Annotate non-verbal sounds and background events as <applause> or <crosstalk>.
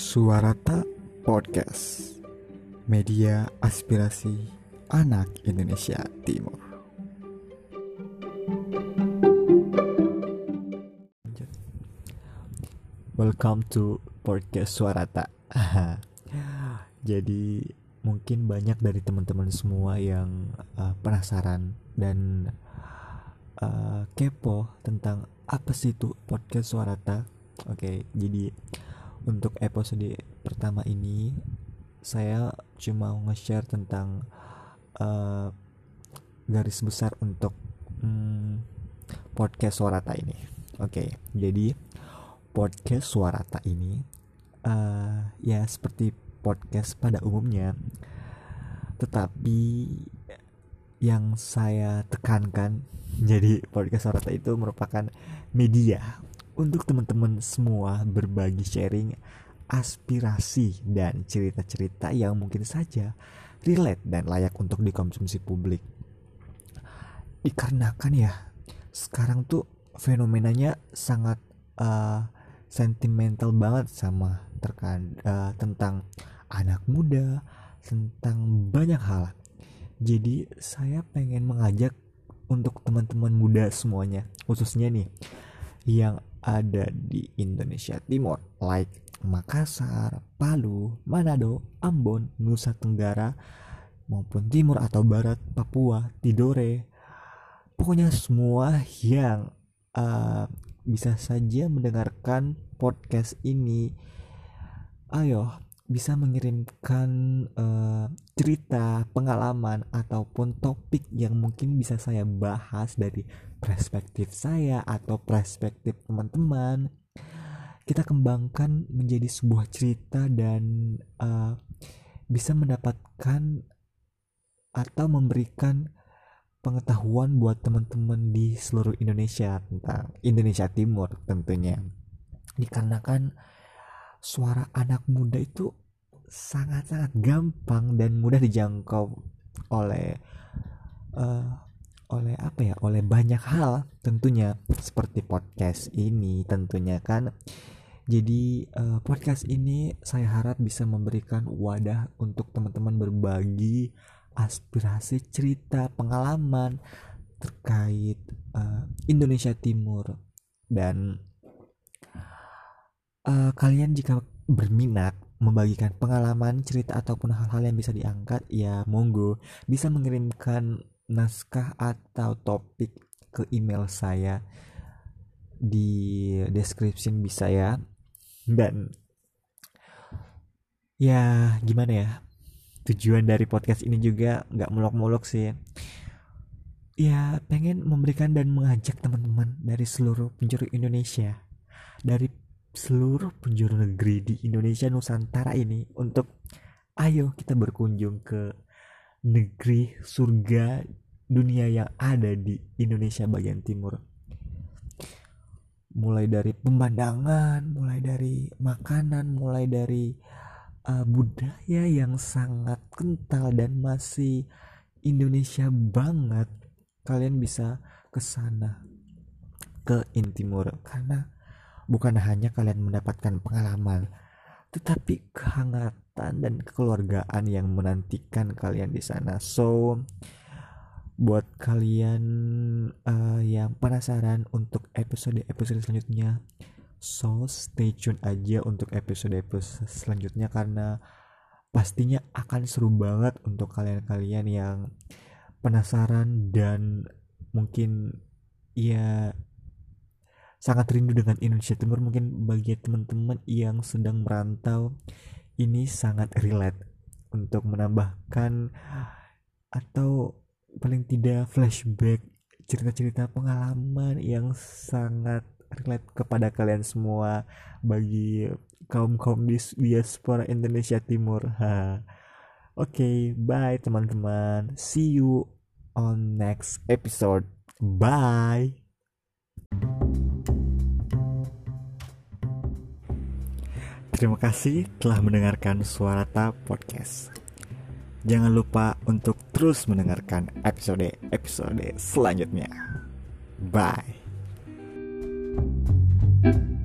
Suarata Podcast. Media aspirasi anak Indonesia Timur. Welcome to Podcast Suarata <laughs> Jadi mungkin banyak dari teman-teman semua yang uh, penasaran dan uh, kepo tentang apa sih itu podcast Suarata Oke, okay, jadi untuk episode pertama ini saya cuma nge-share tentang uh, garis besar untuk um, podcast Suarata ini. Oke, okay, jadi podcast Suarata ini uh, ya seperti podcast pada umumnya, tetapi yang saya tekankan <laughs> jadi podcast Suarata itu merupakan media untuk teman-teman semua berbagi sharing aspirasi dan cerita-cerita yang mungkin saja relate dan layak untuk dikonsumsi publik. Dikarenakan ya, sekarang tuh fenomenanya sangat uh, sentimental banget sama terkait uh, tentang anak muda, tentang banyak hal. Jadi saya pengen mengajak untuk teman-teman muda semuanya, khususnya nih yang ada di Indonesia Timur like Makassar, Palu, Manado, Ambon, Nusa Tenggara maupun timur atau barat, Papua, Tidore. Pokoknya semua yang uh, bisa saja mendengarkan podcast ini. Ayo, bisa mengirimkan uh, cerita, pengalaman ataupun topik yang mungkin bisa saya bahas dari perspektif saya atau perspektif teman-teman. Kita kembangkan menjadi sebuah cerita dan uh, bisa mendapatkan atau memberikan pengetahuan buat teman-teman di seluruh Indonesia tentang Indonesia Timur tentunya. Dikarenakan suara anak muda itu sangat-sangat gampang dan mudah dijangkau oleh uh, oleh apa ya oleh banyak hal tentunya. Seperti podcast ini tentunya kan. Jadi uh, podcast ini saya harap bisa memberikan wadah untuk teman-teman berbagi aspirasi cerita pengalaman terkait uh, Indonesia Timur. Dan uh, kalian jika berminat membagikan pengalaman cerita ataupun hal-hal yang bisa diangkat ya monggo. Bisa mengirimkan naskah atau topik ke email saya di description bisa ya. Dan ya gimana ya tujuan dari podcast ini juga nggak muluk-muluk sih. Ya pengen memberikan dan mengajak teman-teman dari seluruh penjuru Indonesia dari seluruh penjuru negeri di Indonesia Nusantara ini untuk ayo kita berkunjung ke negeri surga dunia yang ada di Indonesia bagian timur. Mulai dari pemandangan mulai dari makanan mulai dari uh, budaya yang sangat kental dan masih Indonesia banget kalian bisa ke sana ke Intimur. Karena bukan hanya kalian mendapatkan pengalaman tetapi kehangatan dan kekeluargaan yang menantikan kalian di sana. So, buat kalian uh, yang penasaran untuk episode-episode selanjutnya, so stay tune aja untuk episode-episode selanjutnya karena pastinya akan seru banget untuk kalian-kalian yang penasaran dan mungkin ya sangat rindu dengan Indonesia Timur mungkin bagi teman-teman yang sedang merantau ini sangat relate untuk menambahkan atau paling tidak flashback cerita-cerita pengalaman yang sangat relate kepada kalian semua bagi kaum kaum di diaspora Indonesia Timur. Ha. Oke, okay, bye teman-teman. See you on next episode. Bye. Terima kasih telah mendengarkan Suara Suarata Podcast. Jangan lupa untuk terus mendengarkan episode-episode selanjutnya. Bye. thank you